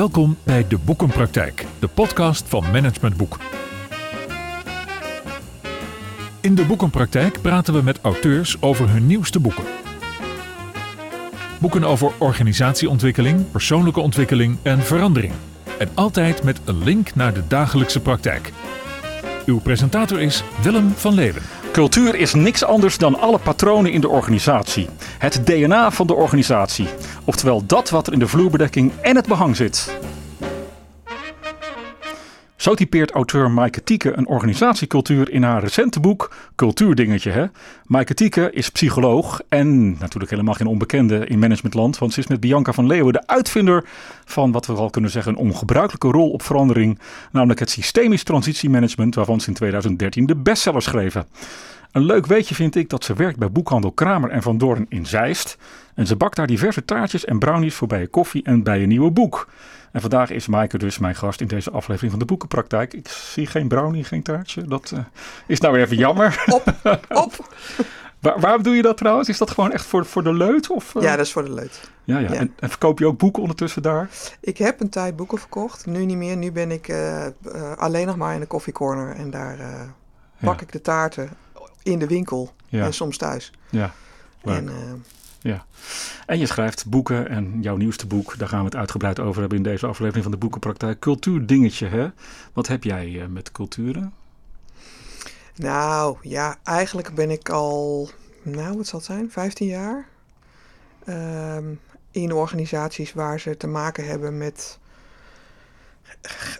Welkom bij De Boekenpraktijk, de podcast van Management Boek. In De Boekenpraktijk praten we met auteurs over hun nieuwste boeken. Boeken over organisatieontwikkeling, persoonlijke ontwikkeling en verandering. En altijd met een link naar de dagelijkse praktijk. Uw presentator is Willem van Leeuwen. Cultuur is niks anders dan alle patronen in de organisatie. Het DNA van de organisatie. Oftewel dat wat er in de vloerbedekking en het behang zit. Zo typeert auteur Maaike Tieke een organisatiecultuur in haar recente boek Cultuurdingetje. Hè? Maaike Tieke is psycholoog en natuurlijk helemaal geen onbekende in managementland. Want ze is met Bianca van Leeuwen de uitvinder van wat we wel kunnen zeggen een ongebruikelijke rol op verandering. Namelijk het systemisch transitiemanagement waarvan ze in 2013 de bestseller schreven. Een leuk weetje vind ik dat ze werkt bij boekhandel Kramer en Van Doorn in Zeist. En ze bakt daar diverse taartjes en brownies voor bij een koffie en bij een nieuwe boek. En vandaag is Maaike dus mijn gast in deze aflevering van de Boekenpraktijk. Ik zie geen brownie, geen taartje. Dat uh, is nou weer even jammer. Op, op. Waar, waarom doe je dat trouwens? Is dat gewoon echt voor, voor de leut? Of, uh... Ja, dat is voor de leut. Ja, ja. En, en, verkoop je ook boeken ondertussen daar? Ik heb een tijd boeken verkocht. Nu niet meer. Nu ben ik uh, alleen nog maar in de koffiecorner. En daar bak ja. ik de taarten in de winkel. Ja. En soms thuis. Ja. En, ja. En je schrijft boeken en jouw nieuwste boek, daar gaan we het uitgebreid over hebben in deze aflevering van de Boekenpraktijk. Cultuurdingetje, hè? Wat heb jij uh, met culturen? Nou, ja, eigenlijk ben ik al, nou, wat zal het zijn, 15 jaar um, in organisaties waar ze te maken hebben met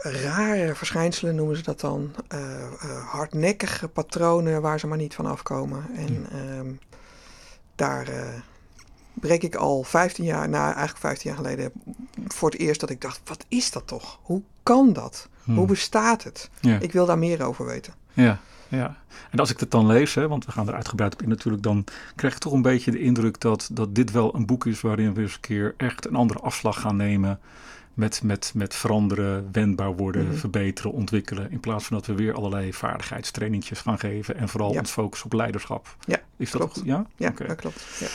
rare verschijnselen, noemen ze dat dan. Uh, uh, hardnekkige patronen waar ze maar niet van afkomen. En um, daar breek ik al 15 jaar, nou eigenlijk 15 jaar geleden, voor het eerst dat ik dacht, wat is dat toch? Hoe kan dat? Hmm. Hoe bestaat het? Ja. Ik wil daar meer over weten. Ja, ja. En als ik het dan lees, hè, want we gaan er uitgebreid op in natuurlijk, dan krijg ik toch een beetje de indruk dat, dat dit wel een boek is waarin we eens een keer echt een andere afslag gaan nemen. Met, met, met veranderen, wendbaar worden, -hmm. verbeteren, ontwikkelen. In plaats van dat we weer allerlei vaardigheidstrainingjes gaan geven. En vooral ja. ons focussen op leiderschap. Ja, is dat klopt. Goed? Ja, ja okay. dat klopt. Ja.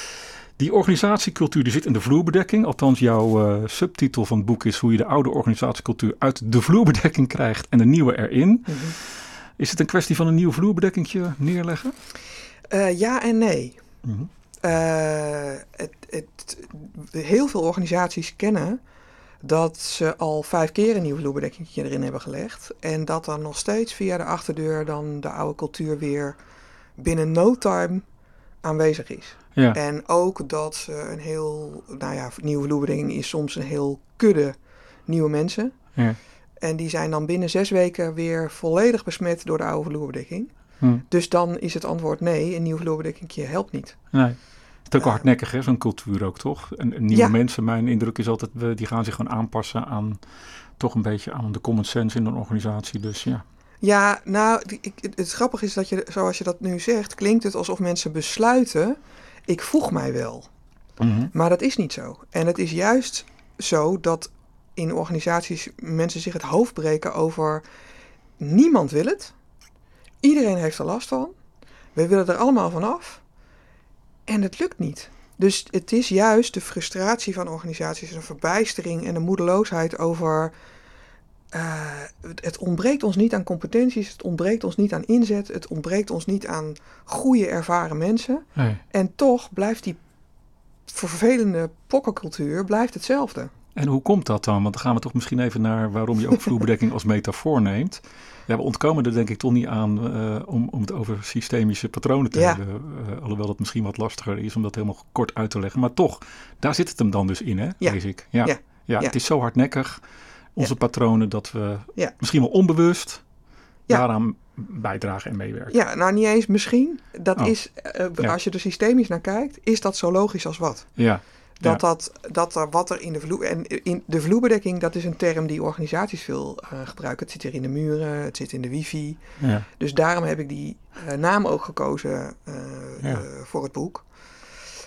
Die organisatiecultuur die zit in de vloerbedekking. Althans, jouw uh, subtitel van het boek is hoe je de oude organisatiecultuur uit de vloerbedekking krijgt en de nieuwe erin. Mm -hmm. Is het een kwestie van een nieuw vloerbedekkingje neerleggen? Uh, ja en nee. Mm -hmm. uh, het, het, heel veel organisaties kennen dat ze al vijf keer een nieuw vloerbedekkingje erin hebben gelegd. En dat dan nog steeds via de achterdeur dan de oude cultuur weer binnen no time aanwezig is. Ja. En ook dat een heel, nou ja, nieuwe vloerbedekking is soms een heel kudde nieuwe mensen. Ja. En die zijn dan binnen zes weken weer volledig besmet door de oude vloerbedekking. Hm. Dus dan is het antwoord nee, een nieuw vloerbedekkingje helpt niet. Nee. Het is ook uh, hardnekkig, hè, zo'n cultuur ook, toch? En, nieuwe ja. mensen, mijn indruk is altijd, die gaan zich gewoon aanpassen aan toch een beetje aan de common sense in een organisatie. Dus ja. Ja, nou, ik, het grappige is dat je, zoals je dat nu zegt, klinkt het alsof mensen besluiten, ik voeg mij wel. Mm -hmm. Maar dat is niet zo. En het is juist zo dat in organisaties mensen zich het hoofd breken over niemand wil het. Iedereen heeft er last van. We willen er allemaal vanaf. En het lukt niet. Dus het is juist de frustratie van organisaties, een verbijstering en een moedeloosheid over. Uh, het ontbreekt ons niet aan competenties, het ontbreekt ons niet aan inzet, het ontbreekt ons niet aan goede, ervaren mensen. Nee. En toch blijft die vervelende pokkencultuur blijft hetzelfde. En hoe komt dat dan? Want dan gaan we toch misschien even naar waarom je ook vloerbedekking als metafoor neemt. Ja, we ontkomen er denk ik toch niet aan uh, om, om het over systemische patronen te ja. hebben. Uh, alhoewel dat misschien wat lastiger is om dat helemaal kort uit te leggen. Maar toch, daar zit het hem dan dus in, hè? Ja. Lees ik. Ja. Ja. Ja. Ja. het is zo hardnekkig, onze patronen, dat we misschien wel onbewust daaraan bijdragen en meewerken. Ja, nou niet eens misschien. Dat Oh. is, uh, Ja. als je er systemisch naar kijkt, is dat zo logisch als wat. Ja. Dat, dat, dat er wat er in de vloer. En in de vloerbedekking, dat is een term die organisaties veel uh, gebruiken. Het zit er in de muren, het zit in de wifi. Ja. Dus daarom heb ik die uh, naam ook gekozen uh, Ja. voor het boek.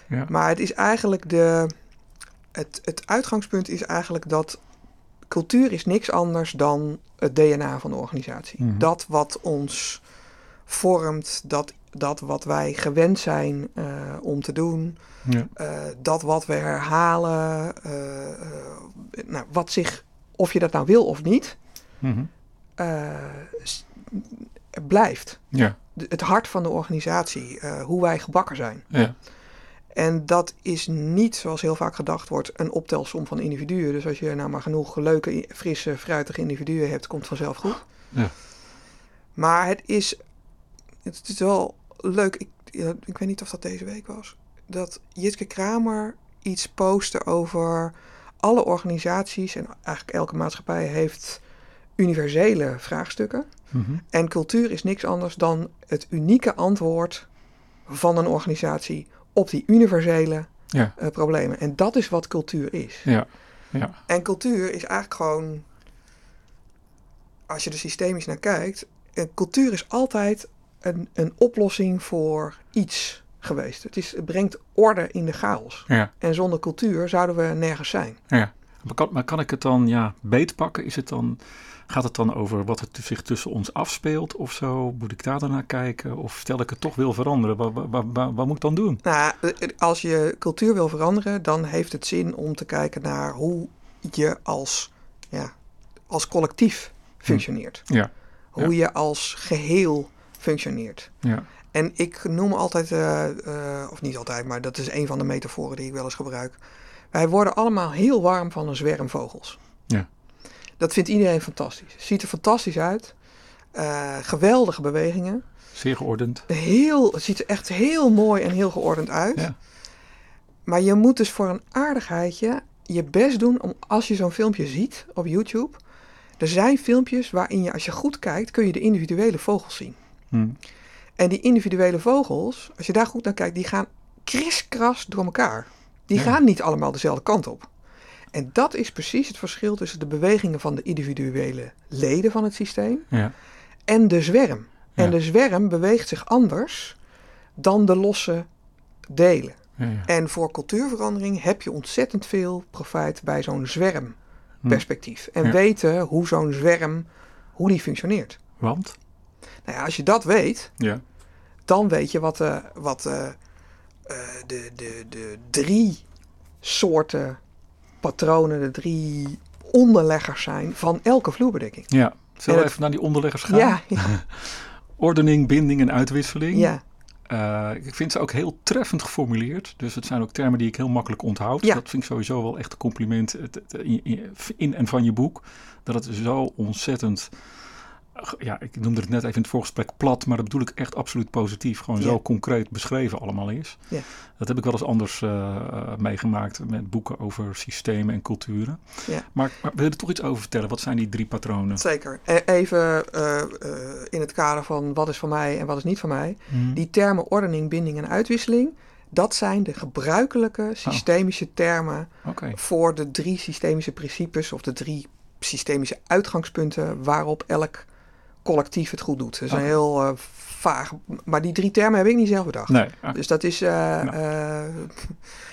Ja. Maar het is eigenlijk de. Het, het uitgangspunt is eigenlijk dat cultuur is niks anders dan het DNA van de organisatie. Mhm. Dat wat ons vormt, dat, dat wat wij gewend zijn uh, om te doen, Ja. uh, dat wat we herhalen, uh, nou, wat zich of je dat nou wil of niet, Mhm. eh, blijft. Ja, De- Het hart van de organisatie, eh, hoe wij gebakken zijn. ja, En dat is niet, zoals heel vaak gedacht wordt, een optelsom van individuen. Dus als je nou maar genoeg leuke, frisse, fruitige individuen hebt, komt vanzelf goed. Ja. Maar het is, het is wel leuk. Ik, ik weet niet of dat deze week was. Dat Jitke Kramer iets postte over alle organisaties en eigenlijk elke maatschappij heeft universele vraagstukken. Mhm. En cultuur is niks anders dan het unieke antwoord van een organisatie op die universele ja, eh, problemen. En dat is wat cultuur is. ja, ja, En cultuur is eigenlijk gewoon, als je er systemisch naar kijkt, eh, cultuur is altijd een, een oplossing voor iets geweest. Het, is, het brengt orde in de chaos. ja. En zonder cultuur zouden we nergens zijn. Ja, maar kan, maar kan ik het dan ja, beetpakken? Is het dan, gaat het dan over wat er zich tussen ons afspeelt of zo? Moet ik daar dan naar kijken? Of stel ik het toch wil veranderen? Wat, wat, wat, wat- wat moet ik dan doen? Nou, eh, als je cultuur wil veranderen, dan heeft het zin om te kijken naar hoe je als, ja, als collectief functioneert. Ja, Hoe je als geheel functioneert. ja, En ik noem altijd, eh, eh, of niet altijd, maar dat is een van de metaforen die ik wel eens gebruik. Wij worden allemaal heel warm van een zwerm vogels. Ja. Dat vindt iedereen fantastisch. Ziet er fantastisch uit. Eh, geweldige bewegingen. zeer geordend. Heel, het ziet er echt heel mooi en heel geordend uit. Ja. Maar je moet dus voor een aardigheidje je best doen om als je zo'n filmpje ziet op YouTube. Er zijn filmpjes waarin je, als je goed kijkt, kun je de individuele vogels zien. Hm. En die individuele vogels, als je daar goed naar kijkt, die gaan kriskras door elkaar. Die Ja. gaan niet allemaal dezelfde kant op. En dat is precies het verschil tussen de bewegingen van de individuele leden van het systeem Ja, en de zwerm. En de zwerm beweegt zich anders dan de losse delen. ja. En voor cultuurverandering heb je ontzettend veel profijt bij zo'n zwermperspectief. En Ja. weten hoe zo'n zwerm, hoe die functioneert. Want? Nou ja, als je dat weet, Ja, dan weet je wat, eh, wat eh, eh, de, de, de drie soorten patronen, de drie onderleggers zijn van elke vloerbedekking. ja. Zullen we even naar die onderleggers gaan? Ja, ja, Ordening, binding en uitwisseling. ja, Eh, ik vind ze ook heel treffend geformuleerd. Dus het zijn ook termen die ik heel makkelijk onthoud. Ja. Dat vind ik sowieso wel echt een compliment in en van je boek. Dat het zo ontzettend... Ja, ik noemde het net even in het voorgesprek plat, maar dat bedoel ik echt absoluut positief. Gewoon Ja. zo concreet beschreven allemaal is. Ja. Dat heb ik wel eens anders eh, eh, meegemaakt met boeken over systemen en culturen. Ja. Maar, maar wil je er toch iets over vertellen? Wat zijn die drie patronen? zeker. E- Even eh, in het kader van wat is van mij en wat is niet van mij. Mhm. Die termen ordening, binding en uitwisseling, dat zijn de gebruikelijke systemische termen voor de drie systemische principes of de drie systemische uitgangspunten waarop elk collectief het goed doet. Dat is een heel eh, vaag, maar die drie termen heb ik niet zelf bedacht. nee. ah, Dus dat is. eh, Nou, eh,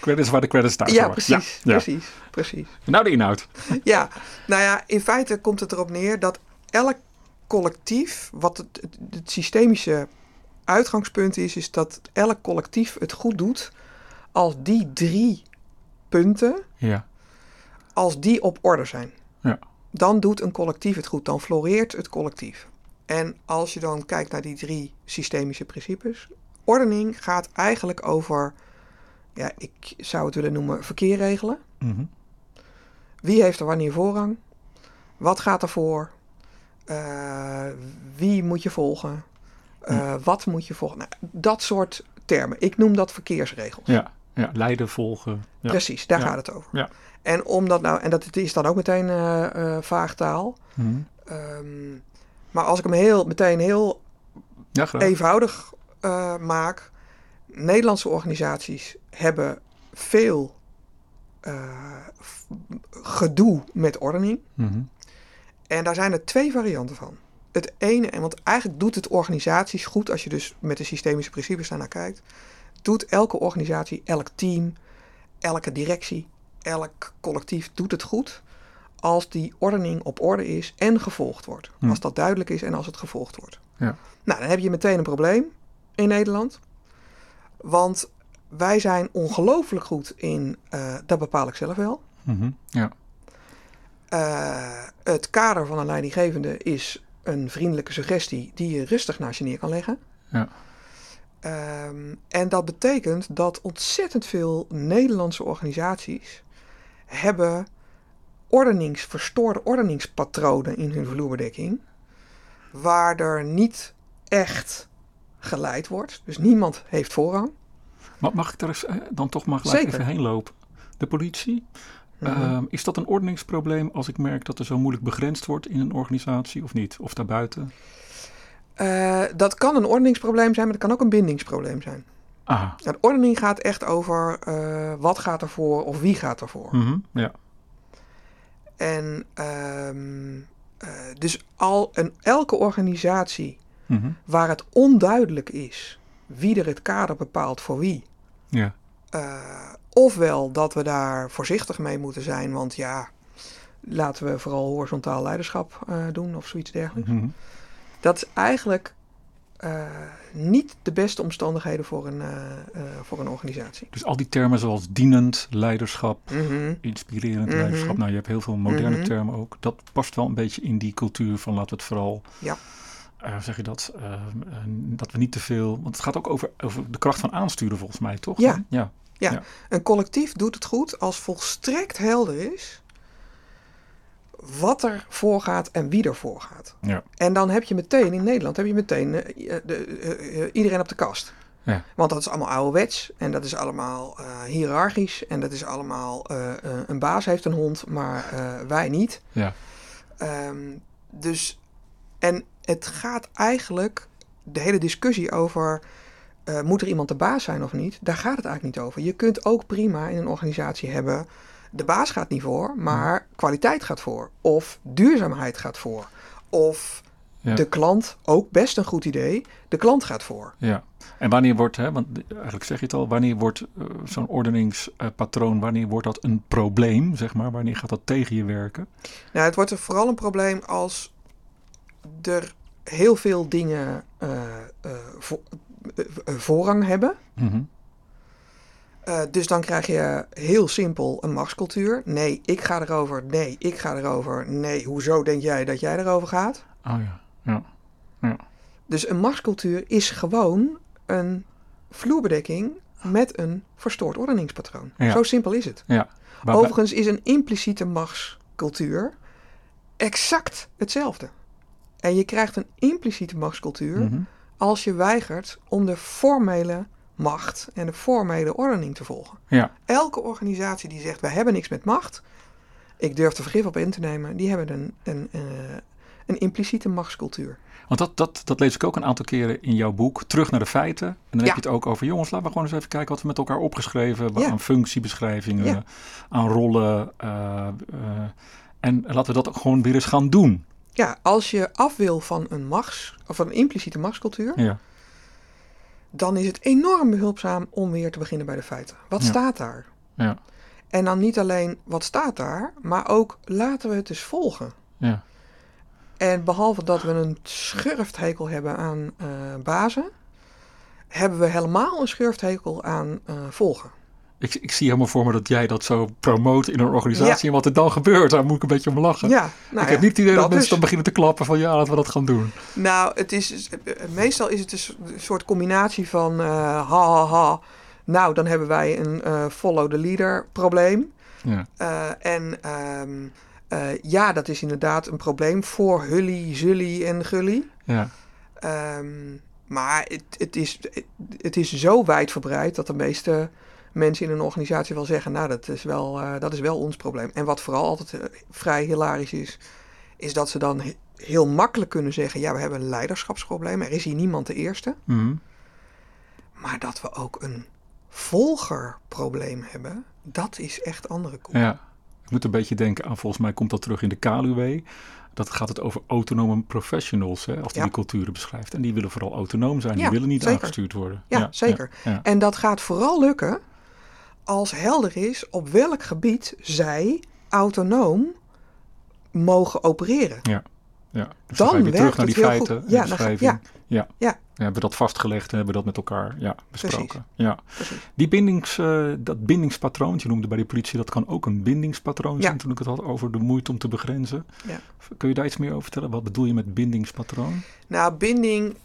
credits waar de credits thuis ja, precies, Ja, ja. precies, precies. Nou, de inhoud. Ja, nou ja, in feite komt het erop neer dat elk collectief, wat het, het, het systemische uitgangspunt is, is dat elk collectief het goed doet als die drie punten, Ja, als die op orde zijn. Ja. Dan doet een collectief het goed, dan floreert het collectief. En als je dan kijkt naar die drie systemische principes, ordening gaat eigenlijk over, ja, ik zou het willen noemen verkeer regelen. Mhm. Wie heeft er wanneer voorrang? Wat gaat er voor? Eh, wie moet je volgen? Eh, Wat moet je volgen? Nou, dat soort termen. Ik noem dat verkeersregels. ja, ja, leiden, volgen. Ja. Precies, daar Ja. gaat het over. Ja. En omdat nou, en dat is dan ook meteen eh vaagtaal. Mhm. Ehm, maar als ik hem heel, meteen heel Ja, eenvoudig eh, maak. Nederlandse organisaties hebben veel eh, gedoe met ordening. Mhm. En daar zijn er twee varianten van. Het ene, en want eigenlijk doet het organisaties goed, als je dus met de systemische principes daarnaar kijkt, doet elke organisatie, elk team, elke directie, elk collectief doet het goed als die ordening op orde is en gevolgd wordt. Hm. Als dat duidelijk is en als het gevolgd wordt. Ja. Nou, dan heb je meteen een probleem in Nederland. Want wij zijn ongelooflijk goed in, eh, dat bepaal ik zelf wel, Mhm. Ja. Eh, het kader van een leidinggevende is een vriendelijke suggestie die je rustig naast je neer kan leggen. Ja. Ehm, en dat betekent dat ontzettend veel Nederlandse organisaties hebben ordenings, verstoorde ordeningspatronen in hun vloerbedekking, waar er niet echt geleid wordt. Dus niemand heeft voorrang. Maar mag ik er eens, eh, dan toch maar gelijk Zeker. even heen lopen? De politie, Mhm. Ehm, is dat een ordeningsprobleem als ik merk dat er zo moeilijk begrensd wordt in een organisatie of niet? Of daarbuiten? Eh, dat kan een ordeningsprobleem zijn, maar dat kan ook een bindingsprobleem zijn. Ah, De ordening gaat echt over eh, wat gaat ervoor of wie gaat ervoor. mhm, ja. En ehm, eh, dus al een, elke organisatie mhm, waar het onduidelijk is wie er het kader bepaalt voor wie. ja. eh, ofwel dat we daar voorzichtig mee moeten zijn, want ja, laten we vooral horizontaal leiderschap eh, doen of zoiets dergelijks. mhm. Dat is eigenlijk niet de beste omstandigheden voor een, eh, eh, voor een organisatie. Dus al die termen zoals dienend leiderschap, Mhm. inspirerend Mhm. leiderschap. Nou, je hebt heel veel moderne Mhm. termen ook. Dat past wel een beetje in die cultuur van laten we het vooral. Ja. eh, zeg je dat? Eh, eh, dat we niet te veel. Want het gaat ook over, over de kracht van aansturen, volgens mij, toch? Ja. ja. Een collectief doet het goed als volstrekt helder is wat er voorgaat en wie er voorgaat. Ja. En dan heb je meteen in Nederland heb je meteen eh, de, eh, eh, iedereen op de kast. Ja. Want dat is allemaal ouderwets en dat is allemaal eh hiërarchisch en dat is allemaal eh, eh, een baas heeft een hond, maar eh, wij niet. Ja. Ehm, dus en het gaat eigenlijk de hele discussie over eh, moet er iemand de baas zijn of niet? Daar gaat het eigenlijk niet over. Je kunt ook prima in een organisatie hebben. De baas gaat niet voor, maar kwaliteit gaat voor. Of duurzaamheid gaat voor. Of Ja. de klant, ook best een goed idee, de klant gaat voor. Ja, en wanneer wordt, hè, want eigenlijk zeg je het al, wanneer wordt eh, zo'n ordeningspatroon, wanneer wordt dat een probleem, zeg maar? Wanneer gaat dat tegen je werken? Nou, het wordt er vooral een probleem als er heel veel dingen eh, eh, vo- voorrang hebben. Mhm. Eh, dus dan krijg je heel simpel een machtscultuur. Nee, ik ga erover. Nee, ik ga erover. Nee, hoezo denk jij dat jij erover gaat? Oh ja, ja. Dus een machtscultuur is gewoon een vloerbedekking met een verstoord ordeningspatroon. Ja. Zo simpel is het. ja. Overigens is een impliciete machtscultuur exact hetzelfde. En je krijgt een impliciete machtscultuur Mhm. als je weigert om de formele macht en de formele ordening te volgen. Ja, Elke organisatie die zegt wij hebben niks met macht, ik durf er vergif op in te nemen, die hebben een, een, eh, een impliciete machtscultuur. want dat, dat, dat lees ik ook een aantal keren in jouw boek. Terug naar de feiten. En dan Ja. heb je het ook over, jongens, laten we gewoon eens even kijken wat we met elkaar opgeschreven hebben. Ja. Aan functiebeschrijvingen, Ja. aan rollen. eh, eh, en laten we dat ook gewoon weer eens gaan doen. Ja, als je af wil van een machts, of een impliciete machtscultuur, Ja, dan is het enorm behulpzaam om weer te beginnen bij de feiten. Wat Ja. staat daar? ja, En dan niet alleen wat staat daar, maar ook laten we het eens volgen. ja. En behalve dat we een schurfthekel hebben aan eh, bazen, hebben we helemaal een schurfthekel aan eh, volgen. Ik, ik zie helemaal voor me dat jij dat zo promoot in een organisatie. En wat er dan gebeurt, daar moet ik een beetje om lachen. Ja, nou ik heb niet het idee dat, mensen dus. dan beginnen te klappen van ja, laten we dat gaan doen. Nou, het is, eh, meestal is het dus een soort combinatie van eh, ha ha ha. Nou, dan hebben wij een eh, follow the leader probleem. Ja, Eh, en ehm, eh, ja, dat is inderdaad een probleem voor Hully, Zully en Gully. ja, Ehm, maar het, het, is, het is zo wijdverbreid dat de meeste mensen in een organisatie wel zeggen, nou, dat is wel, eh, dat is wel ons probleem. En wat vooral altijd eh, vrij hilarisch is, is dat ze dan he- heel makkelijk kunnen zeggen, ja, we hebben een leiderschapsprobleem, er is hier niemand de eerste. Mhm. Maar dat we ook een volgerprobleem hebben, dat is echt andere koek. ja. Ik moet een beetje denken aan, volgens mij komt dat terug in de KLUW. Dat gaat het over autonome professionals, hè, als die Ja. die culturen beschrijft. En die willen vooral autonoom zijn, die willen niet zeker. aangestuurd worden. Ja, zeker. Ja, ja. En dat gaat vooral lukken als helder is op welk gebied zij autonoom mogen opereren. ja. Dus Dan dan ga je weer terug naar die heel goed. feiten, Ja, dan. Ja, Ja, hebben we dat vastgelegd en hebben we dat met elkaar ja, besproken. Precies. Ja. Precies. Die bindings, eh, dat bindingspatroon, je noemde bij de politie, dat kan ook een bindingspatroon Ja. zijn toen ik het had over de moeite om te begrenzen. Ja. Kun je daar iets meer over vertellen? Wat bedoel je met bindingspatroon? Nou, binding.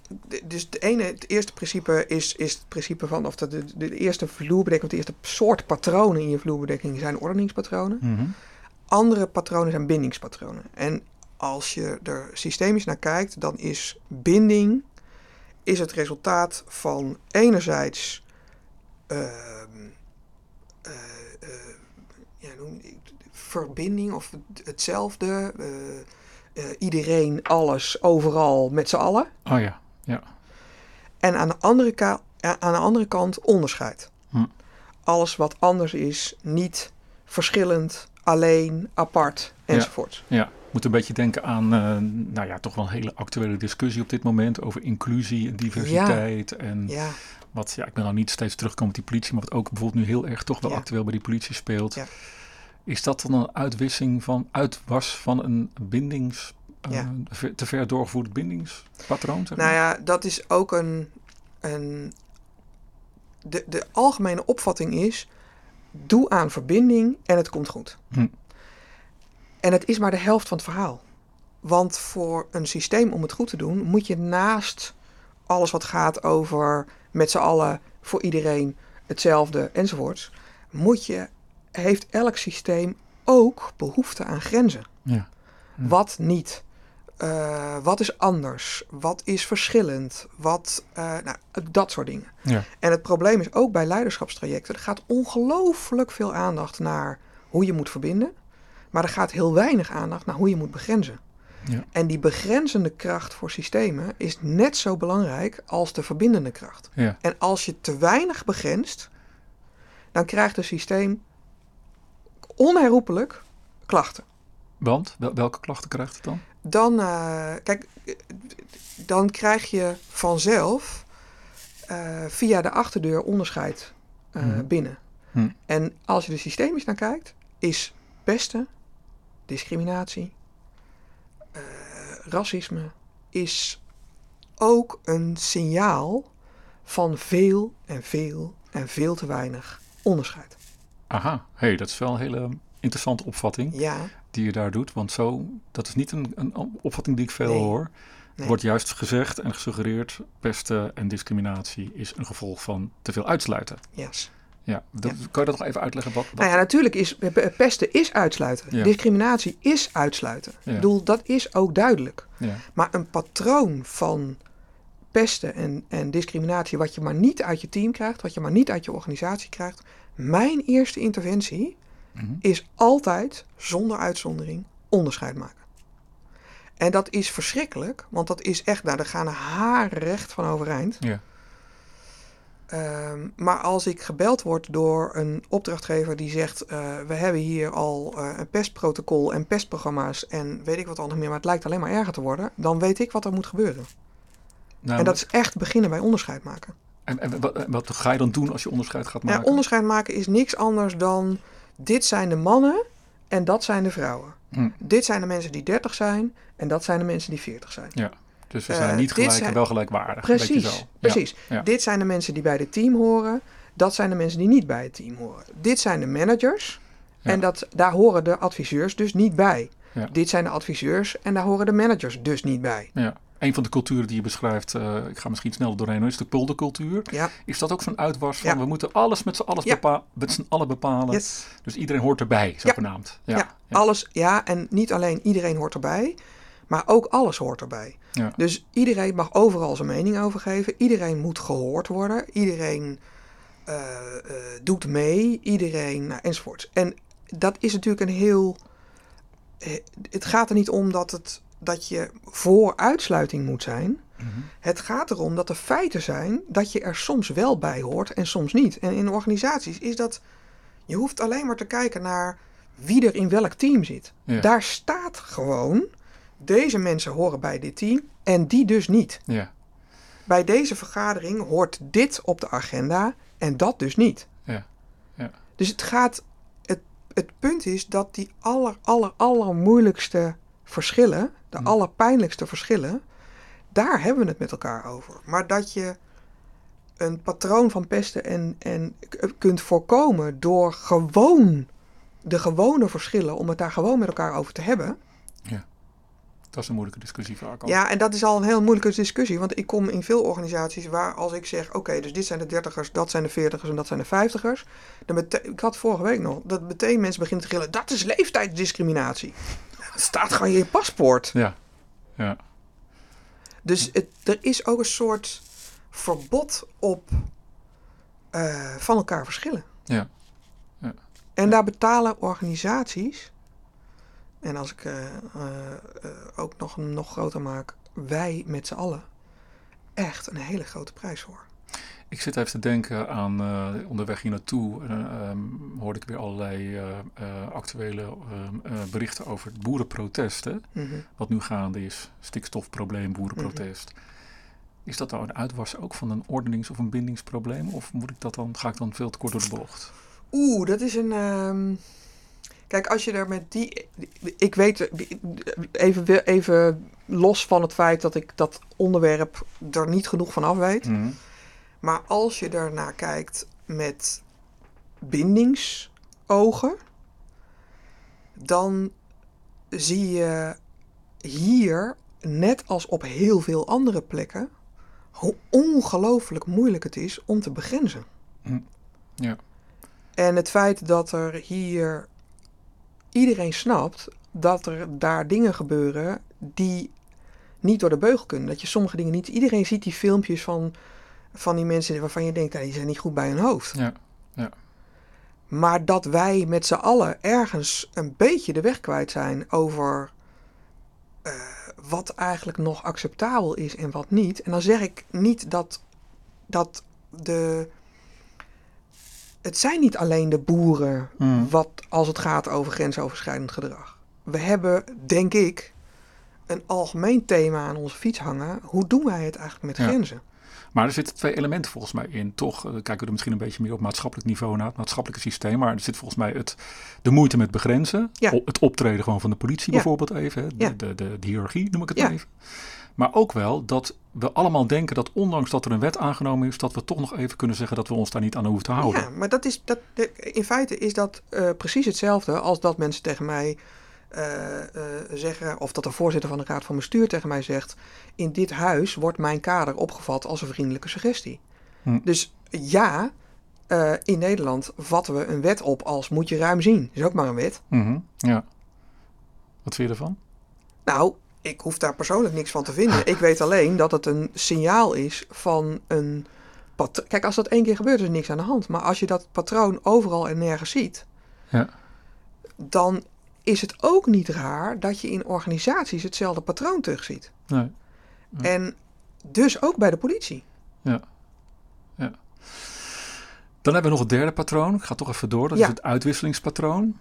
Dus het, ene, het eerste principe is, is het principe van. Of de, de, de eerste vloerbedekking, of de eerste soort patronen in je vloerbedekking zijn ordeningspatronen. Mhm. Andere patronen zijn bindingspatronen. En als je er systemisch naar kijkt, dan is binding is het resultaat van enerzijds ehm, eh, eh, ja, noem- verbinding of het- hetzelfde. eh, iedereen, alles, overal, met z'n allen. Oh ja, ja. En aan de andere, ka- aan de andere kant onderscheid. Hm. Alles wat anders is, niet verschillend, alleen, apart, enzovoort. Ja, ik moet een beetje denken aan, eh, nou ja, toch wel een hele actuele discussie op dit moment over inclusie en diversiteit. En Ja, wat, ja, ik ben nou niet steeds terugkomen op die politie, maar wat ook bijvoorbeeld nu heel erg toch wel Ja. actueel bij die politie speelt. Ja. Is dat dan een uitwissing van, uitwas van een bindings, eh, te ver doorgevoerd bindingspatroon? Zeg nou ja, dat is ook een. een de, de algemene opvatting is: doe aan verbinding en het komt goed. Hm. En het is maar de helft van het verhaal. Want voor een systeem om het goed te doen, moet je naast alles wat gaat over met z'n allen, voor iedereen hetzelfde enzovoorts, moet je, heeft elk systeem ook behoefte aan grenzen. Ja. Hm. Wat niet? Eh, wat is anders? Wat is verschillend? Wat, eh, nou, dat soort dingen. Ja. En het probleem is ook bij leiderschapstrajecten, er gaat ongelooflijk veel aandacht naar hoe je moet verbinden, maar er gaat heel weinig aandacht naar hoe je moet begrenzen. Ja. En die begrenzende kracht voor systemen is net zo belangrijk als de verbindende kracht. Ja. En als je te weinig begrenst, dan krijgt een systeem onherroepelijk klachten. Want, wel- welke klachten krijgt het dan? Dan, eh, kijk, dan krijg je vanzelf eh, via de achterdeur onderscheid eh, Mhm. binnen. Hm. En als je er systemisch naar kijkt, is pesten, discriminatie, eh, racisme, is ook een signaal van veel en veel en veel te weinig onderscheid. Aha, hey, dat is wel een hele interessante opvatting Ja, die je daar doet. Want zo, dat is niet een, een opvatting die ik veel Nee. hoor. Nee. wordt juist gezegd en gesuggereerd, pesten en discriminatie is een gevolg van te veel uitsluiten. yes. Ja, dat, kan je dat nog even uitleggen? Wat, wat- Nou ja, natuurlijk is pe- pesten is uitsluiten. Ja. Discriminatie is uitsluiten. Ja. Ik bedoel, dat is ook duidelijk. ja. Maar een patroon van pesten en, en discriminatie, wat je maar niet uit je team krijgt, wat je maar niet uit je organisatie krijgt. Mijn eerste interventie Mhm. is altijd, zonder uitzondering, onderscheid maken. En dat is verschrikkelijk, want dat is echt, nou, daar gaan haar recht van overeind. ja. Ehm, maar als ik gebeld word door een opdrachtgever die zegt: eh, We hebben hier al eh, een pestprotocol en pestprogramma's en weet ik wat nog meer, maar het lijkt alleen maar erger te worden, dan weet ik wat er moet gebeuren. Nou, en dat is echt beginnen bij onderscheid maken. en, en wat, wat ga je dan doen als je onderscheid gaat Ja, maken? onderscheid maken is niks anders dan: dit zijn de mannen en dat zijn de vrouwen. Hm. Dit zijn de mensen die 30 zijn en dat zijn de mensen die 40 zijn. Dus we eh, zijn niet dit gelijk zijn- en wel gelijkwaardig. Precies, zo. precies. ja. Dit zijn de mensen die bij het team horen. Dat zijn de mensen die niet bij het team horen. Dit zijn de managers. En dat, daar horen de adviseurs dus niet bij. Dit zijn de adviseurs en daar horen de managers dus niet bij. Ja. Een van de culturen die je beschrijft, eh, ik ga misschien snel doorheen, is de poldercultuur. Ja, Is dat ook zo'n uitwas van Ja. we moeten alles met z'n alles Ja. bepa- met z'n allen bepalen? yes. Dus iedereen hoort erbij, zogenaamd. Ja. Ja. alles. Ja, en niet alleen iedereen hoort erbij, maar ook alles hoort erbij. Ja. Dus iedereen mag overal zijn mening over geven. Iedereen moet gehoord worden. Iedereen eh, eh, doet mee. Iedereen, nou, enzovoorts. En dat is natuurlijk een heel. eh, Het gaat er niet om dat, het, dat je voor uitsluiting moet zijn. Mhm. Het gaat erom dat er feiten zijn dat je er soms wel bij hoort en soms niet. En in organisaties is dat. Je hoeft alleen maar te kijken naar wie er in welk team zit. Ja. Daar staat gewoon. Deze mensen horen bij dit team en die dus niet. Ja. Bij deze vergadering hoort dit op de agenda en dat dus niet. Ja. Ja. Dus het gaat. Het, het punt is dat die aller, aller, aller moeilijkste verschillen, de Hm. allerpijnlijkste verschillen, Daar hebben we het met elkaar over. Maar dat je een patroon van pesten en, en kunt voorkomen door gewoon de gewone verschillen, om het daar gewoon met elkaar over te hebben. Dat is een moeilijke discussie vaak al. Ja, en dat is al een heel moeilijke discussie. Want ik kom in veel organisaties waar als ik zeg... oké, dus dit zijn de dertigers, dat zijn de veertigers en dat zijn de vijftigers. Dan ik had vorige week nog dat meteen mensen beginnen te gillen... dat is leeftijdsdiscriminatie. Het staat gewoon in je paspoort. Ja. Ja. Dus het, er is ook een soort verbod op eh, van elkaar verschillen. Ja. Ja. En daar betalen organisaties... en als ik eh, eh, eh, ook nog, nog groter maak... wij met z'n allen... echt een hele grote prijs voor. Ik zit even te denken aan onderweg hier naartoe. Ehm, hoorde ik weer allerlei actuele ehm, eh, berichten over het boerenprotest. Hè? Mhm. Wat nu gaande is. Stikstofprobleem, boerenprotest. Is dat nou een uitwas ook van een ordenings- of een bindingsprobleem? Of moet ik dat dan, ga ik dan veel te kort door de bocht? Oeh, dat is een. ehm, Kijk, als je er met die. Ik weet, even, even los van het feit dat ik dat onderwerp er niet genoeg van af weet. Mhm. Maar als je ernaar kijkt met bindingsogen, dan zie je hier, net als op heel veel andere plekken, hoe ongelooflijk moeilijk het is om te begrenzen. Ja. En het feit dat er hier iedereen snapt dat er daar dingen gebeuren die niet door de beugel kunnen. Dat je sommige dingen niet. Iedereen ziet die filmpjes van, van die mensen waarvan je denkt, "Ah, die zijn niet goed bij hun hoofd. Ja. Maar dat wij met z'n allen ergens een beetje de weg kwijt zijn over eh, wat eigenlijk nog acceptabel is en wat niet. En dan zeg ik niet dat, dat de. Het zijn niet alleen de boeren Mhm. wat als het gaat over grensoverschrijdend gedrag. We hebben, denk ik, een algemeen thema aan onze fiets hangen. Hoe doen wij het eigenlijk met Ja. grenzen? Maar er zitten twee elementen volgens mij in. Toch eh, kijken we er misschien een beetje meer op maatschappelijk niveau naar, het maatschappelijke systeem. Maar er zit volgens mij het, de moeite met begrenzen. Ja. Het optreden gewoon van de politie Ja. bijvoorbeeld even. De, de, de, de hiërarchie noem ik het even. Maar ook wel dat we allemaal denken dat ondanks dat er een wet aangenomen is, dat we toch nog even kunnen zeggen dat we ons daar niet aan hoeven te houden. Ja, maar dat is, dat, in feite is dat eh, precies hetzelfde als dat mensen tegen mij eh, eh, zeggen, of dat de voorzitter van de Raad van Bestuur tegen mij zegt, in dit huis wordt mijn kader opgevat als een vriendelijke suggestie. Hm. Dus ja, in Nederland vatten we een wet op als moet je ruim zien. Is ook maar een wet. Mhm, ja. Wat vind je ervan? Nou, ik hoef daar persoonlijk niks van te vinden. Ik weet alleen dat het een signaal is van een patroon. Kijk, als dat één keer gebeurt, is er niks aan de hand. Maar als je dat patroon overal en nergens ziet, Ja. dan is het ook niet raar dat je in organisaties hetzelfde patroon terugziet. Nee. Ja. En dus ook bij de politie. Dan hebben we nog het derde patroon. Ik ga toch even door. Dat Ja. is het uitwisselingspatroon.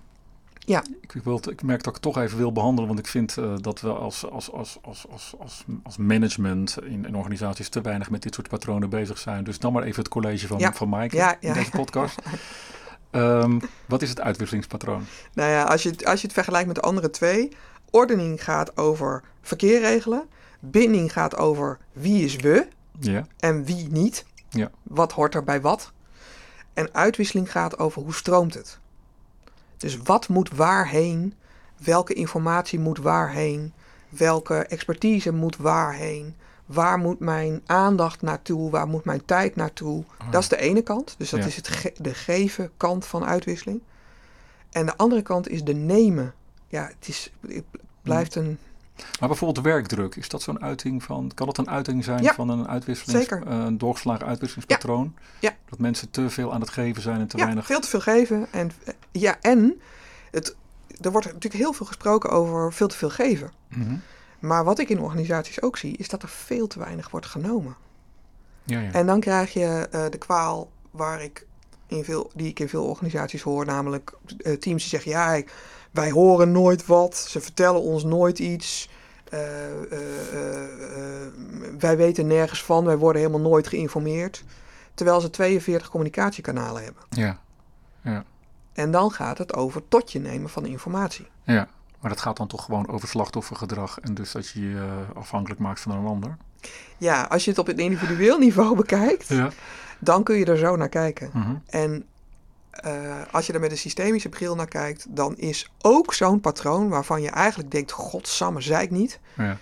Ja. Ik, wil, het- ik merk dat ik het toch even wil behandelen, want ik vind eh, dat we als, als, als, als, als, als, als management in, in organisaties te weinig met dit soort patronen bezig zijn. Dus dan maar even het college van, Ja. van Mike Ja, in deze podcast. Ehm, wat is het uitwisselingspatroon? Nou ja, als je, het- als je het vergelijkt met de andere twee. Ordening gaat over verkeer regelen. Binding gaat over wie is we Ja, en wie niet. Ja. Wat hoort er bij wat. En uitwisseling gaat over hoe stroomt het. Dus wat moet waarheen? Welke informatie moet waarheen? Welke expertise moet waarheen? Waar moet mijn aandacht naartoe? Waar moet mijn tijd naartoe? Dat is de ene kant. Dus dat Ja. is het ge- de geven kant van uitwisseling. En de andere kant is de nemen. Ja, het, is, het blijft een maar bijvoorbeeld werkdruk, is dat zo'n uiting van, kan dat een uiting zijn Ja, van een uitwisselings, zeker. eh, een doorgeslagen uitwisselingspatroon? Ja. Dat mensen te veel aan het geven zijn en te ja, weinig. veel te veel geven. En, ja, en het, er wordt natuurlijk heel veel gesproken over veel te veel geven. Mhm. Maar wat ik in organisaties ook zie, is dat er veel te weinig wordt genomen. Ja, ja. En dan krijg je eh, de kwaal waar ik in veel, die ik in veel organisaties hoor, namelijk eh, teams die zeggen: ja, ik- wij horen nooit wat, ze vertellen ons nooit iets. eh, eh, eh, wij weten nergens van, wij worden helemaal nooit geïnformeerd. Terwijl ze 42 communicatiekanalen hebben. ja. En dan gaat het over tot je nemen van informatie. Ja, maar dat gaat dan toch gewoon over slachtoffergedrag en dus dat je je afhankelijk maakt van een ander. Ja, als je het op het individueel niveau bekijkt, Ja. dan kun je er zo naar kijken. Mhm. En eh, als je er met een systemische bril naar kijkt, dan is ook zo'n patroon waarvan je eigenlijk denkt: Godsamme, zei ik niet. ja.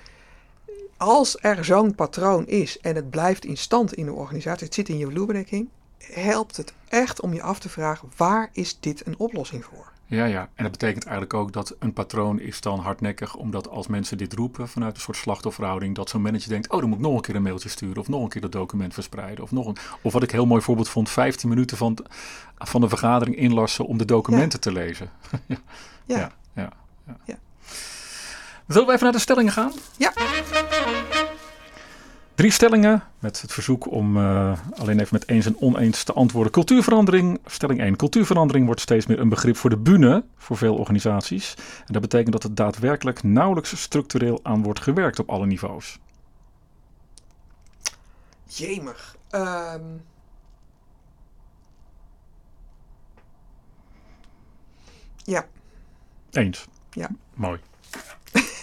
Als er zo'n patroon is en het blijft in stand in de organisatie, het zit in je vloerbedekking, helpt het echt om je af te vragen: waar is dit een oplossing voor? Ja, ja. En dat betekent eigenlijk ook dat een patroon is dan hardnekkig, omdat als mensen dit roepen vanuit een soort slachtofferhouding, dat zo'n manager denkt, oh, dan moet ik nog een keer een mailtje sturen, of nog een keer dat document verspreiden, of nog een... Of wat ik heel mooi voorbeeld vond, 15 minuten van, van de vergadering inlassen om de documenten te lezen. Ja, Ja, ja, ja. Ja. Zullen we even naar de stellingen gaan? Ja. Drie stellingen met het verzoek om eh, alleen even met eens en oneens te antwoorden. Cultuurverandering. Stelling 1. Cultuurverandering wordt steeds meer een begrip voor de bühne voor veel organisaties. En dat betekent dat er daadwerkelijk nauwelijks structureel aan wordt gewerkt op alle niveaus. jemig. Ehm, ja, Eens. Ja. Mooi.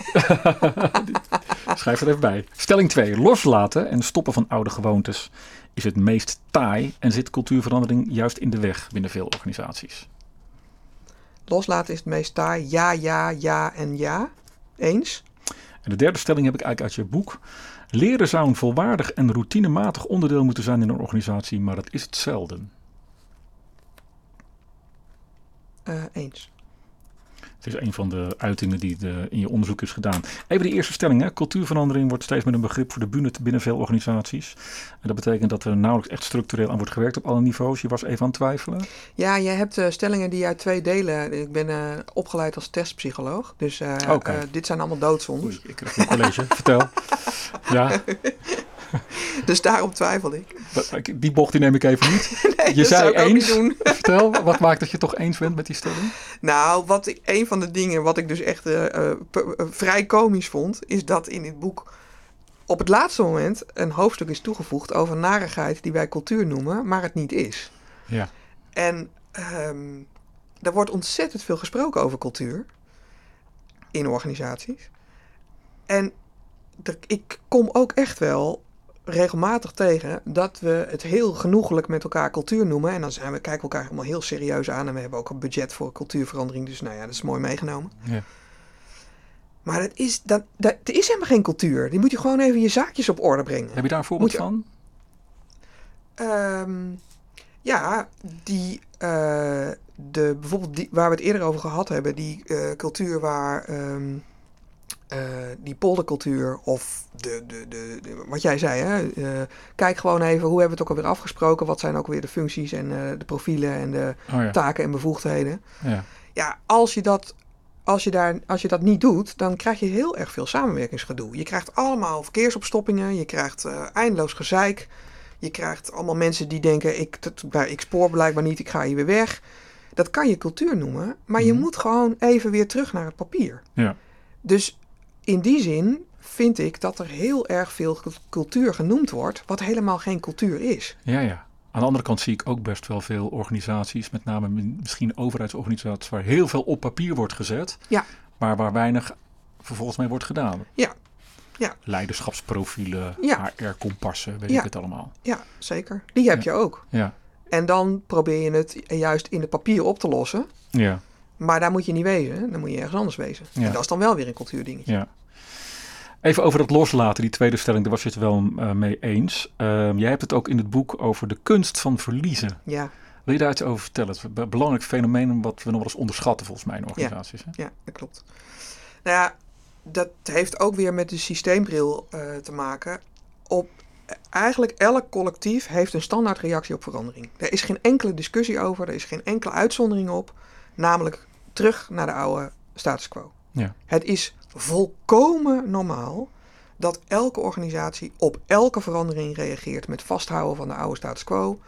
Schrijf er even bij. Stelling 2. Loslaten en stoppen van oude gewoontes is het meest taai en zit cultuurverandering juist in de weg binnen veel organisaties. loslaten is het meest taai. Ja, ja, ja en ja. Eens? En de derde stelling heb ik eigenlijk uit je boek. Leren zou een volwaardig en routinematig onderdeel moeten zijn in een organisatie, maar dat is het zelden. Eh, eens. Het is een van de uitingen die de, in je onderzoek is gedaan. Even de eerste stelling. Hè. Cultuurverandering wordt steeds meer een begrip voor de bühne te- binnen veel organisaties. En dat betekent dat er nauwelijks echt structureel aan wordt gewerkt op alle niveaus. Je was even aan het twijfelen. Ja, je hebt eh, stellingen die uit twee delen. Ik ben eh, opgeleid als testpsycholoog. Dus eh, dit zijn allemaal doodzondes. Oei, ik krijg een college. Vertel. Ja, Dus daarom twijfel ik. die bocht die neem ik even niet. Nee, Je zei eens. doen. Vertel, wat maakt dat je toch eens bent met die stelling? Nou, wat ik, een van de dingen wat ik dus echt eh, eh, eh, vrij komisch vond, is dat in dit boek op het laatste moment een hoofdstuk is toegevoegd over narigheid die wij cultuur noemen, maar het niet is. Ja. En ehm er wordt ontzettend veel gesproken over cultuur in organisaties. En ik kom ook echt wel regelmatig tegen dat we het heel genoegelijk met elkaar cultuur noemen. En dan zijn we, kijken we elkaar allemaal heel serieus aan. En we hebben ook een budget voor cultuurverandering. Dus nou ja, dat is mooi meegenomen. Ja. Maar het is, dat, dat, er is helemaal geen cultuur. Die moet je gewoon even je zaakjes op orde brengen. Heb je daar een voorbeeld je- van? Ehm, ja, die, eh, de, bijvoorbeeld die, waar we het eerder over gehad hebben, die eh, cultuur waar, ehm, eh, die poldercultuur of de, de, de, de- wat jij zei, hè? eh, kijk gewoon even hoe hebben we het ook alweer afgesproken, wat zijn ook weer de functies en eh, de profielen en de Oh ja. taken en bevoegdheden. ja. Ja, als je dat. Als je, daar, als je dat niet doet, dan krijg je heel erg veel samenwerkingsgedoe. Je krijgt allemaal verkeersopstoppingen, je krijgt eindeloos gezeik. Je krijgt allemaal mensen die denken, ik, dat, bij- ik spoor blijkbaar niet, ik ga hier weer weg. Dat kan je cultuur noemen, maar je Mhm. moet gewoon even weer terug naar het papier. Ja. Dus in die zin vind ik dat er heel erg veel cultuur genoemd wordt, wat helemaal geen cultuur is. Ja, ja. Aan de andere kant zie ik ook best wel veel organisaties, met name mi- misschien overheidsorganisaties, waar heel veel op papier wordt gezet, Ja. maar waar weinig vervolgens mee wordt gedaan. Ja. Ja. Leiderschapsprofielen, Ja. HR-kompassen, weet Ja. ik het allemaal. Ja, zeker. Die heb je ook. Ja, En dan probeer je het juist in het papier op te lossen. ja, Maar daar moet je niet wezen. Dan moet je ergens anders wezen. Ja. En dat is dan wel weer een cultuurdingetje. ja. Even over dat loslaten, die tweede stelling, daar was je het wel eh, mee eens. Ehm, jij hebt het ook in het boek over de kunst van verliezen. Ja, Wil je daar iets over vertellen? Het is een be- belangrijk fenomeen wat we nog wel eens onderschatten volgens mij in organisaties. Hè? ja, dat klopt. Nou ja, dat heeft ook weer met de systeembril eh, te maken. Op eigenlijk elk collectief heeft een standaard reactie op verandering. Er is geen enkele discussie over, er is geen enkele uitzondering op. Namelijk terug naar de oude status quo. Ja. Het is volkomen normaal dat elke organisatie op elke verandering reageert met vasthouden van de oude status quo.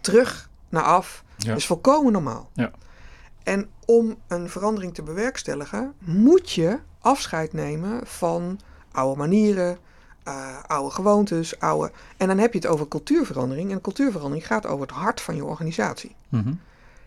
Terug naar af. Ja. Dat is volkomen normaal. Ja. En om een verandering te bewerkstelligen, moet je afscheid nemen van oude manieren, eh, oude gewoontes, oude. En dan heb je het over cultuurverandering. En cultuurverandering gaat over het hart van je organisatie. Mhm.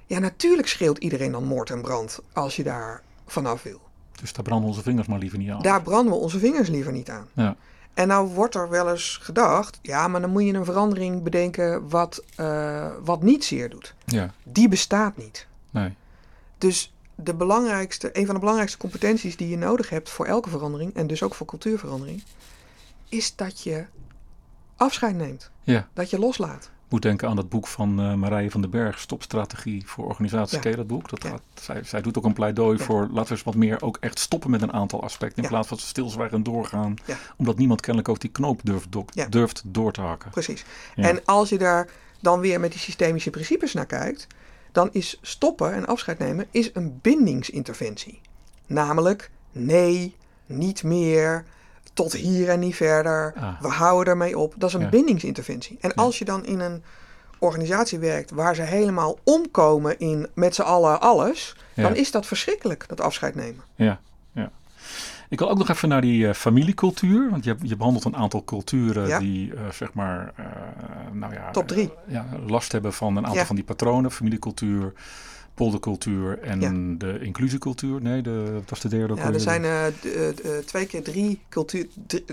Ja, natuurlijk schreeuwt iedereen dan moord en brand als je daar vanaf wil. Dus daar branden onze vingers maar liever niet aan. Daar branden we onze vingers liever niet aan. Ja. En nou wordt er wel eens gedacht, ja, maar dan moet je een verandering bedenken wat, eh, wat niet zeer doet. Ja, Die bestaat niet. nee. Dus de belangrijkste, een van de belangrijkste competenties die je nodig hebt voor elke verandering, en dus ook voor cultuurverandering, is dat je afscheid neemt. Ja. Dat je loslaat. Moet denken aan dat boek van eh, Marije van den Berg, Stopstrategie voor organisaties. Ja. Ken je dat boek? Dat Ja. gaat, zij, zij doet ook een pleidooi Ja. voor laten we eens wat meer ook echt stoppen met een aantal aspecten. In plaats van stilzwijgend doorgaan. Omdat niemand kennelijk ook die knoop durft, do- Ja. durft door te hakken. Precies. En als je daar dan weer met die systemische principes naar kijkt, dan is stoppen en afscheid nemen is een bindingsinterventie. Namelijk, nee, niet meer, tot hier en niet verder, Ah. we houden ermee op. Dat is een Ja. bindingsinterventie. En Ja. als je dan in een organisatie werkt waar ze helemaal omkomen in met z'n allen alles, Ja. dan is dat verschrikkelijk, dat afscheid nemen. Ja, ja. Ik wil ook nog even naar die eh, familiecultuur. Want je, je behandelt een aantal culturen Ja. die, eh, zeg maar, eh, nou ja, Top drie. ja, last hebben van een aantal Ja. van die patronen. Familiecultuur, poldercultuur en Ja. de inclusiecultuur. Nee, de, wat was de derde ook Ja, er zijn eh, eh, eh, twee keer drie cultuur,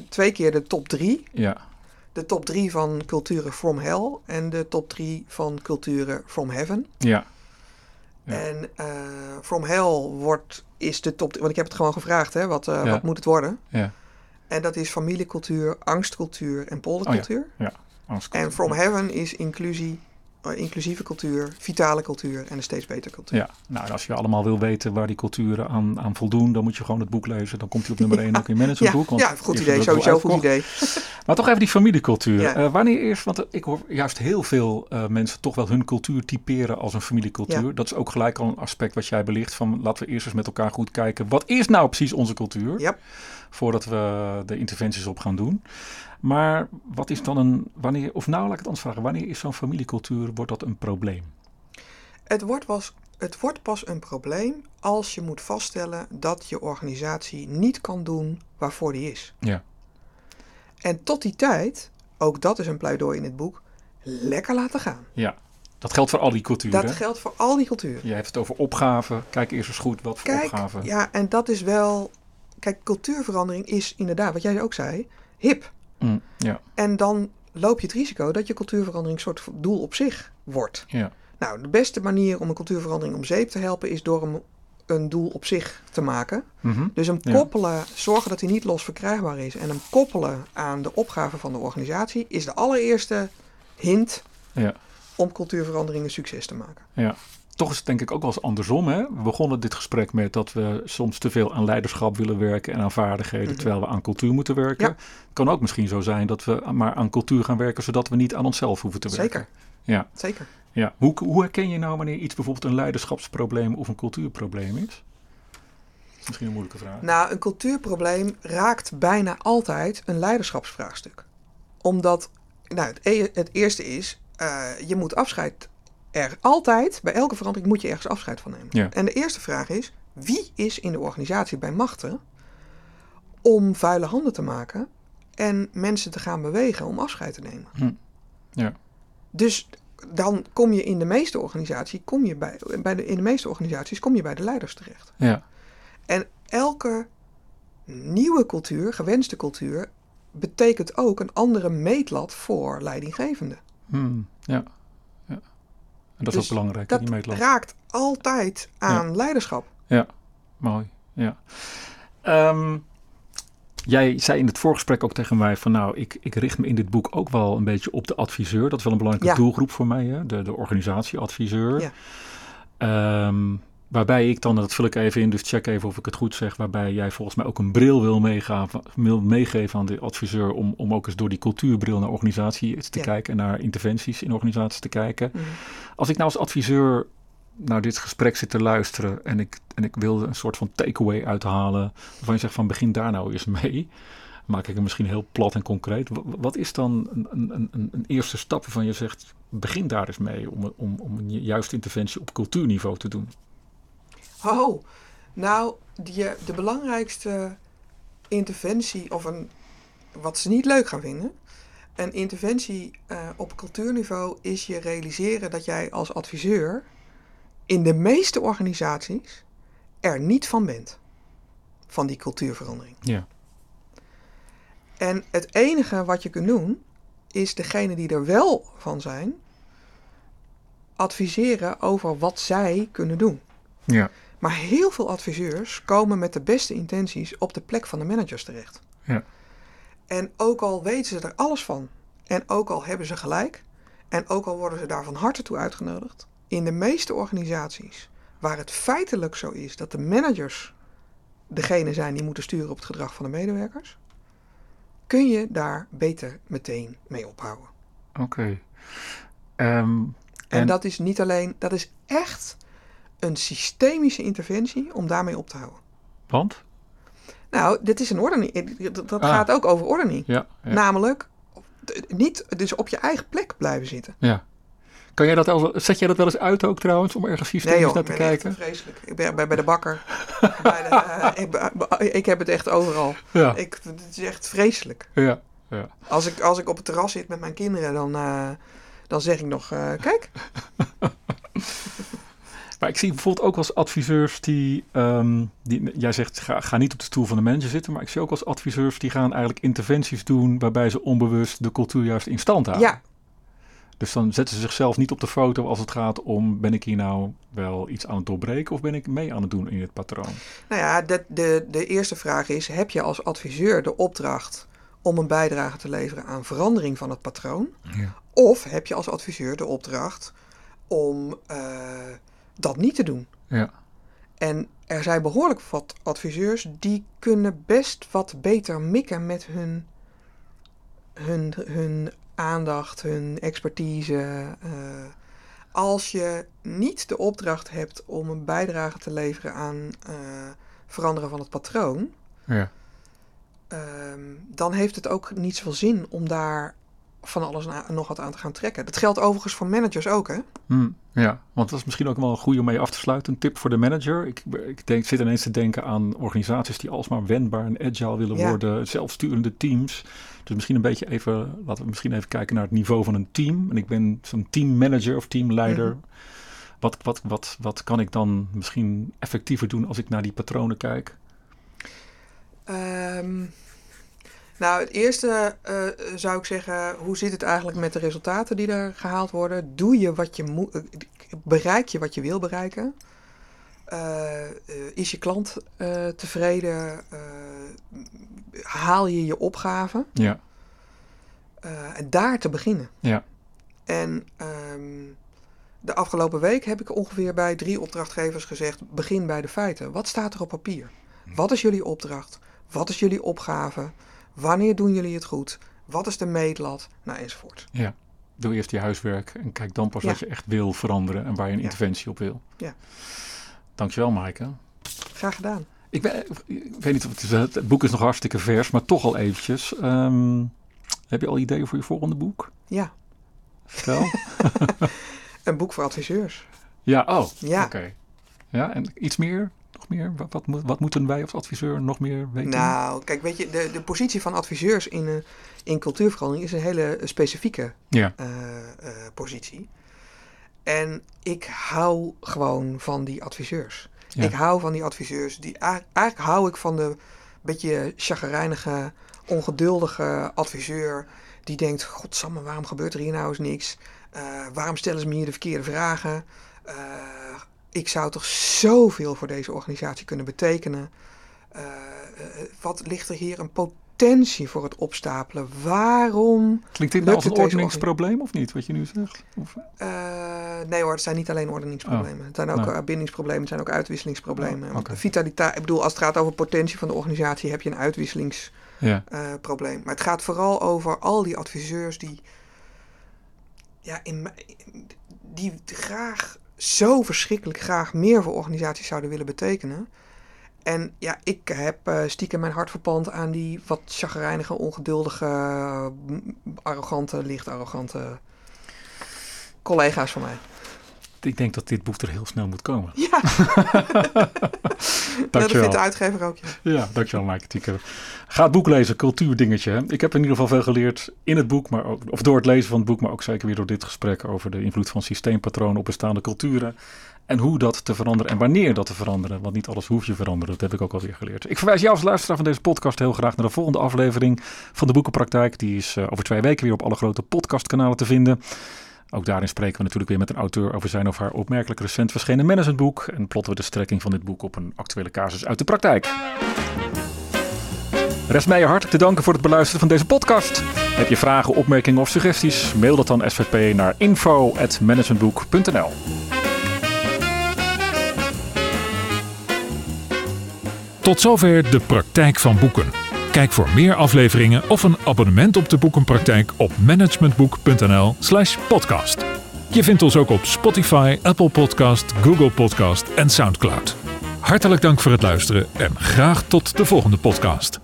twee keer de top drie. Ja, de top 3 van culturen from hell en de top 3 van culturen from heaven. ja, Ja. En from hell wordt, is de top, want ik heb het gewoon gevraagd, hè, wat, Ja. wat moet het worden? ja. En dat is familiecultuur, angstcultuur en poldercultuur. Angstcultuur. En from heaven is inclusie, inclusieve cultuur, vitale cultuur en een steeds betere cultuur. Ja, nou en als je allemaal wil weten waar die culturen aan, aan voldoen, dan moet je gewoon het boek lezen. Dan komt hij op nummer 1 ook in Ja, managementboek. want ja, goed idee, sowieso goed idee. Maar toch even die familiecultuur. Ja. Eh, wanneer eerst, want eh, ik hoor juist heel veel eh, mensen toch wel hun cultuur typeren als een familiecultuur. Ja. Dat is ook gelijk al een aspect wat jij belicht van laten we eerst eens met elkaar goed kijken. Wat is nou precies onze cultuur? Ja. Voordat we de interventies op gaan doen. Maar wat is dan een, wanneer, of nou laat ik het anders vragen, wanneer is zo'n familiecultuur, wordt dat een probleem? Het wordt, was, het wordt pas een probleem als je moet vaststellen dat je organisatie niet kan doen waarvoor die is. Ja. En tot die tijd, ook dat is een pleidooi in het boek, lekker laten gaan. Ja, dat geldt voor al die culturen. Dat geldt voor al die culturen. Je hebt het over opgaven. Kijk eerst eens goed wat voor Kijk, opgaven. ja, en dat is wel. Kijk, cultuurverandering is inderdaad, wat jij ook zei, hip. Mm, ja, En dan loop je het risico dat je cultuurverandering een soort doel op zich wordt. ja, Nou, de beste manier om een cultuurverandering om zeep te helpen is door hem een doel op zich te maken. Mhm. Dus hem Ja. koppelen, zorgen dat hij niet los verkrijgbaar is en hem koppelen aan de opgave van de organisatie is de allereerste hint ja. om cultuurverandering een succes te maken. Ja, toch is het denk ik ook wel eens andersom. Hè? We begonnen dit gesprek met dat we soms te veel aan leiderschap willen werken en aan vaardigheden, Mhm. terwijl we aan cultuur moeten werken. Ja. Het kan ook misschien zo zijn dat we maar aan cultuur gaan werken, zodat we niet aan onszelf hoeven te werken. Zeker. Ja, Zeker. ja. Hoe, hoe herken je nou wanneer iets bijvoorbeeld een leiderschapsprobleem of een cultuurprobleem is? Misschien een moeilijke vraag. Nou, een cultuurprobleem raakt bijna altijd een leiderschapsvraagstuk. Omdat, nou, het, e- het eerste is, eh, je moet afscheid er altijd, bij elke verandering moet je ergens afscheid van nemen. Ja. En de eerste vraag is, wie is in de organisatie bij machten om vuile handen te maken en mensen te gaan bewegen om afscheid te nemen? Hm. Ja. Dus dan kom je in de meeste organisaties, kom je bij, bij de, in de meeste organisaties kom je bij de leiders terecht. Ja, En elke nieuwe cultuur, gewenste cultuur, betekent ook een andere meetlat voor leidinggevenden. Hm, ja. En dat is Dus ook belangrijk, Dat die raakt altijd aan leiderschap. Mooi, ja. Ehm, jij zei in het voorgesprek ook tegen mij van nou, ik, ik richt me in dit boek ook wel een beetje op de adviseur. Dat is wel een belangrijke Ja. doelgroep voor mij, hè? De, de organisatieadviseur. Ja. Ehm, waarbij ik dan, dat vul ik even in, dus check even of ik het goed zeg, waarbij jij volgens mij ook een bril wil, meegaven, wil meegeven aan de adviseur om, om ook eens door die cultuurbril naar organisatie te Ja. kijken en naar interventies in organisaties te kijken. Mhm. Als ik nou als adviseur naar dit gesprek zit te luisteren en ik, en ik wil een soort van takeaway uithalen, waarvan je zegt van begin daar nou eens mee, maak ik het misschien heel plat en concreet. Wa- Wat is dan een, een, een, een eerste stap waarvan je zegt, begin daar eens mee om, om, om een juiste interventie op cultuurniveau te doen? Oh, nou, die, de belangrijkste interventie, of een, wat ze niet leuk gaan vinden, een interventie eh, op cultuurniveau is je realiseren dat jij als adviseur in de meeste organisaties er niet van bent. Van die cultuurverandering. Ja. En het enige wat je kunt doen, is degene die er wel van zijn, adviseren over wat zij kunnen doen. Ja. Maar heel veel adviseurs komen met de beste intenties op de plek van de managers terecht. Ja. En ook al weten ze er alles van, en ook al hebben ze gelijk, en ook al worden ze daar van harte toe uitgenodigd, in de meeste organisaties waar het feitelijk zo is dat de managers degene zijn die moeten sturen op het gedrag van de medewerkers, kun je daar beter meteen mee ophouden. Oké. Ehm, En, En- dat is niet alleen, dat is echt een systemische interventie om daarmee op te houden. want? Nou, dit is een ordening. Dat dat Ah. gaat ook over ordening. Ja. Ja. Namelijk, niet dus op je eigen plek blijven zitten. ja. Kan jij dat al, zet jij dat wel eens uit ook trouwens, om ergens systemisch Nee joh, naar te kijken? vreselijk. Ik ben bij, bij de bakker. bij de, eh, ik, heb het echt overal. Ja. Ik, het is echt vreselijk. Ja. Ja. Als ik, als ik op het terras zit met mijn kinderen, dan, eh, dan zeg ik nog, eh, kijk. Maar ik zie bijvoorbeeld ook als adviseurs die, ehm, die jij zegt ga, ga niet op de stoel van de manager zitten, maar ik zie ook als adviseurs die gaan eigenlijk interventies doen waarbij ze onbewust de cultuur juist in stand houden. Ja, Dus dan zetten ze zichzelf niet op de foto als het gaat om ben ik hier nou wel iets aan het doorbreken of ben ik mee aan het doen in het patroon. nou ja, de, de, de eerste vraag is, heb je als adviseur de opdracht om een bijdrage te leveren aan verandering van het patroon? Ja. Of heb je als adviseur de opdracht om eh, dat niet te doen? Ja. En er zijn behoorlijk wat adviseurs die kunnen best wat beter mikken met hun, hun, hun aandacht, hun expertise. eh, als je niet de opdracht hebt om een bijdrage te leveren aan eh, veranderen van het patroon, Ja. ehm, dan heeft het ook niet zoveel zin om daar van alles en nog wat aan te gaan trekken. Dat geldt overigens voor managers ook, hè? Hm, ja, want dat is misschien ook wel een goede om mee af te sluiten. Een tip voor de manager. Ik, ik denk, zit ineens te denken aan organisaties die alsmaar wendbaar en agile willen Ja. worden. Zelfsturende teams. Dus misschien een beetje even, laten we misschien even kijken naar het niveau van een team. En ik ben zo'n teammanager of teamleider. Mhm. Wat, wat, wat, wat kan ik dan misschien effectiever doen als ik naar die patronen kijk? Ehm, nou, het eerste eh, zou ik zeggen, hoe zit het eigenlijk met de resultaten die er gehaald worden? Doe je wat je moet, eh, bereik je wat je wil bereiken? Eh, eh, is je klant eh, tevreden? Eh, haal je je opgave? Ja, Eh, en daar te beginnen. Ja. En ehm, de afgelopen week heb ik ongeveer bij drie opdrachtgevers gezegd: begin bij de feiten. Wat staat er op papier? Wat is jullie opdracht? Wat is jullie opgave? Wanneer doen jullie het goed? Wat is de meetlat? Nou, enzovoort. doe eerst je huiswerk en kijk dan pas Ja. wat je echt wil veranderen en waar je een Ja. interventie op wil. Ja. Dankjewel, Maaike. Graag gedaan. Ik, ben, ik weet niet of het, is, het boek is nog hartstikke vers, maar toch al eventjes. Ehm, heb je al ideeën voor je volgende boek? Ja, Vertel. een boek voor adviseurs. ja, oh, Ja. oké. Ja, en iets meer? Nog meer? Wat, wat, moet- wat moeten wij als adviseur nog meer weten? Nou, kijk, weet je, de, de positie van adviseurs in, eh, in cultuurverandering is een hele specifieke Ja, eh, eh, positie. En ik hou gewoon van die adviseurs. Ja. Ik hou van die adviseurs. Die, eigenlijk, hou ik van de beetje chagrijnige, ongeduldige adviseur. Die denkt, godsamme, waarom gebeurt er hier nou eens niks? Waarom stellen ze me hier de verkeerde vragen? Ik zou toch zoveel voor deze organisatie kunnen betekenen. Eh, eh, wat ligt er hier een potentie voor het opstapelen? Waarom klinkt dit nou als een ordeningsprobleem of niet, wat je nu zegt? Of, Eh, nee hoor, het zijn niet alleen ordeningsproblemen. het zijn ook nee. eh, bindingsproblemen, het zijn ook uitwisselingsproblemen. Oh, Want de vitaliteit, ik bedoel, als het gaat over potentie van de organisatie, heb je een uitwisselingsprobleem. ja, maar het gaat vooral over al die adviseurs die, ja, in, die graag, zo verschrikkelijk graag meer voor organisaties zouden willen betekenen. En ja, ik heb eh, stiekem mijn hart verpand aan die wat chagrijnige, ongeduldige, arrogante, licht arrogante collega's van mij. Ik denk dat dit boek er heel snel moet komen. Ja, nou, dat Dankjewel. vindt de uitgever ook. Ja. Ja, dankjewel Maaike Tieke. Ga het boek lezen, Cultuurdingetje. hè. Ik heb in ieder geval veel geleerd in het boek, maar ook, of door het lezen van het boek, maar ook zeker weer door dit gesprek over de invloed van systeempatronen op bestaande culturen. En hoe dat te veranderen en wanneer dat te veranderen. Want niet alles hoef je veranderen. Dat heb ik ook alweer geleerd. Ik verwijs jou als luisteraar van deze podcast heel graag naar de volgende aflevering van de Boekenpraktijk. Die is over twee weken weer op alle grote podcastkanalen te vinden. Ook daarin spreken we natuurlijk weer met een auteur over zijn of haar opmerkelijk recent verschenen managementboek. En plotten we de strekking van dit boek op een actuele casus uit de praktijk. Rest mij je hartelijk te danken voor het beluisteren van deze podcast. Heb je vragen, opmerkingen of suggesties? Mail dat dan SVP naar info.managementboek.nl Tot zover de praktijk van boeken. Kijk voor meer afleveringen of een abonnement op de boekenpraktijk op managementboek.nl/slash podcast. Je vindt ons ook op Spotify, Apple Podcast, Google Podcast en Soundcloud. Hartelijk dank voor het luisteren en graag tot de volgende podcast.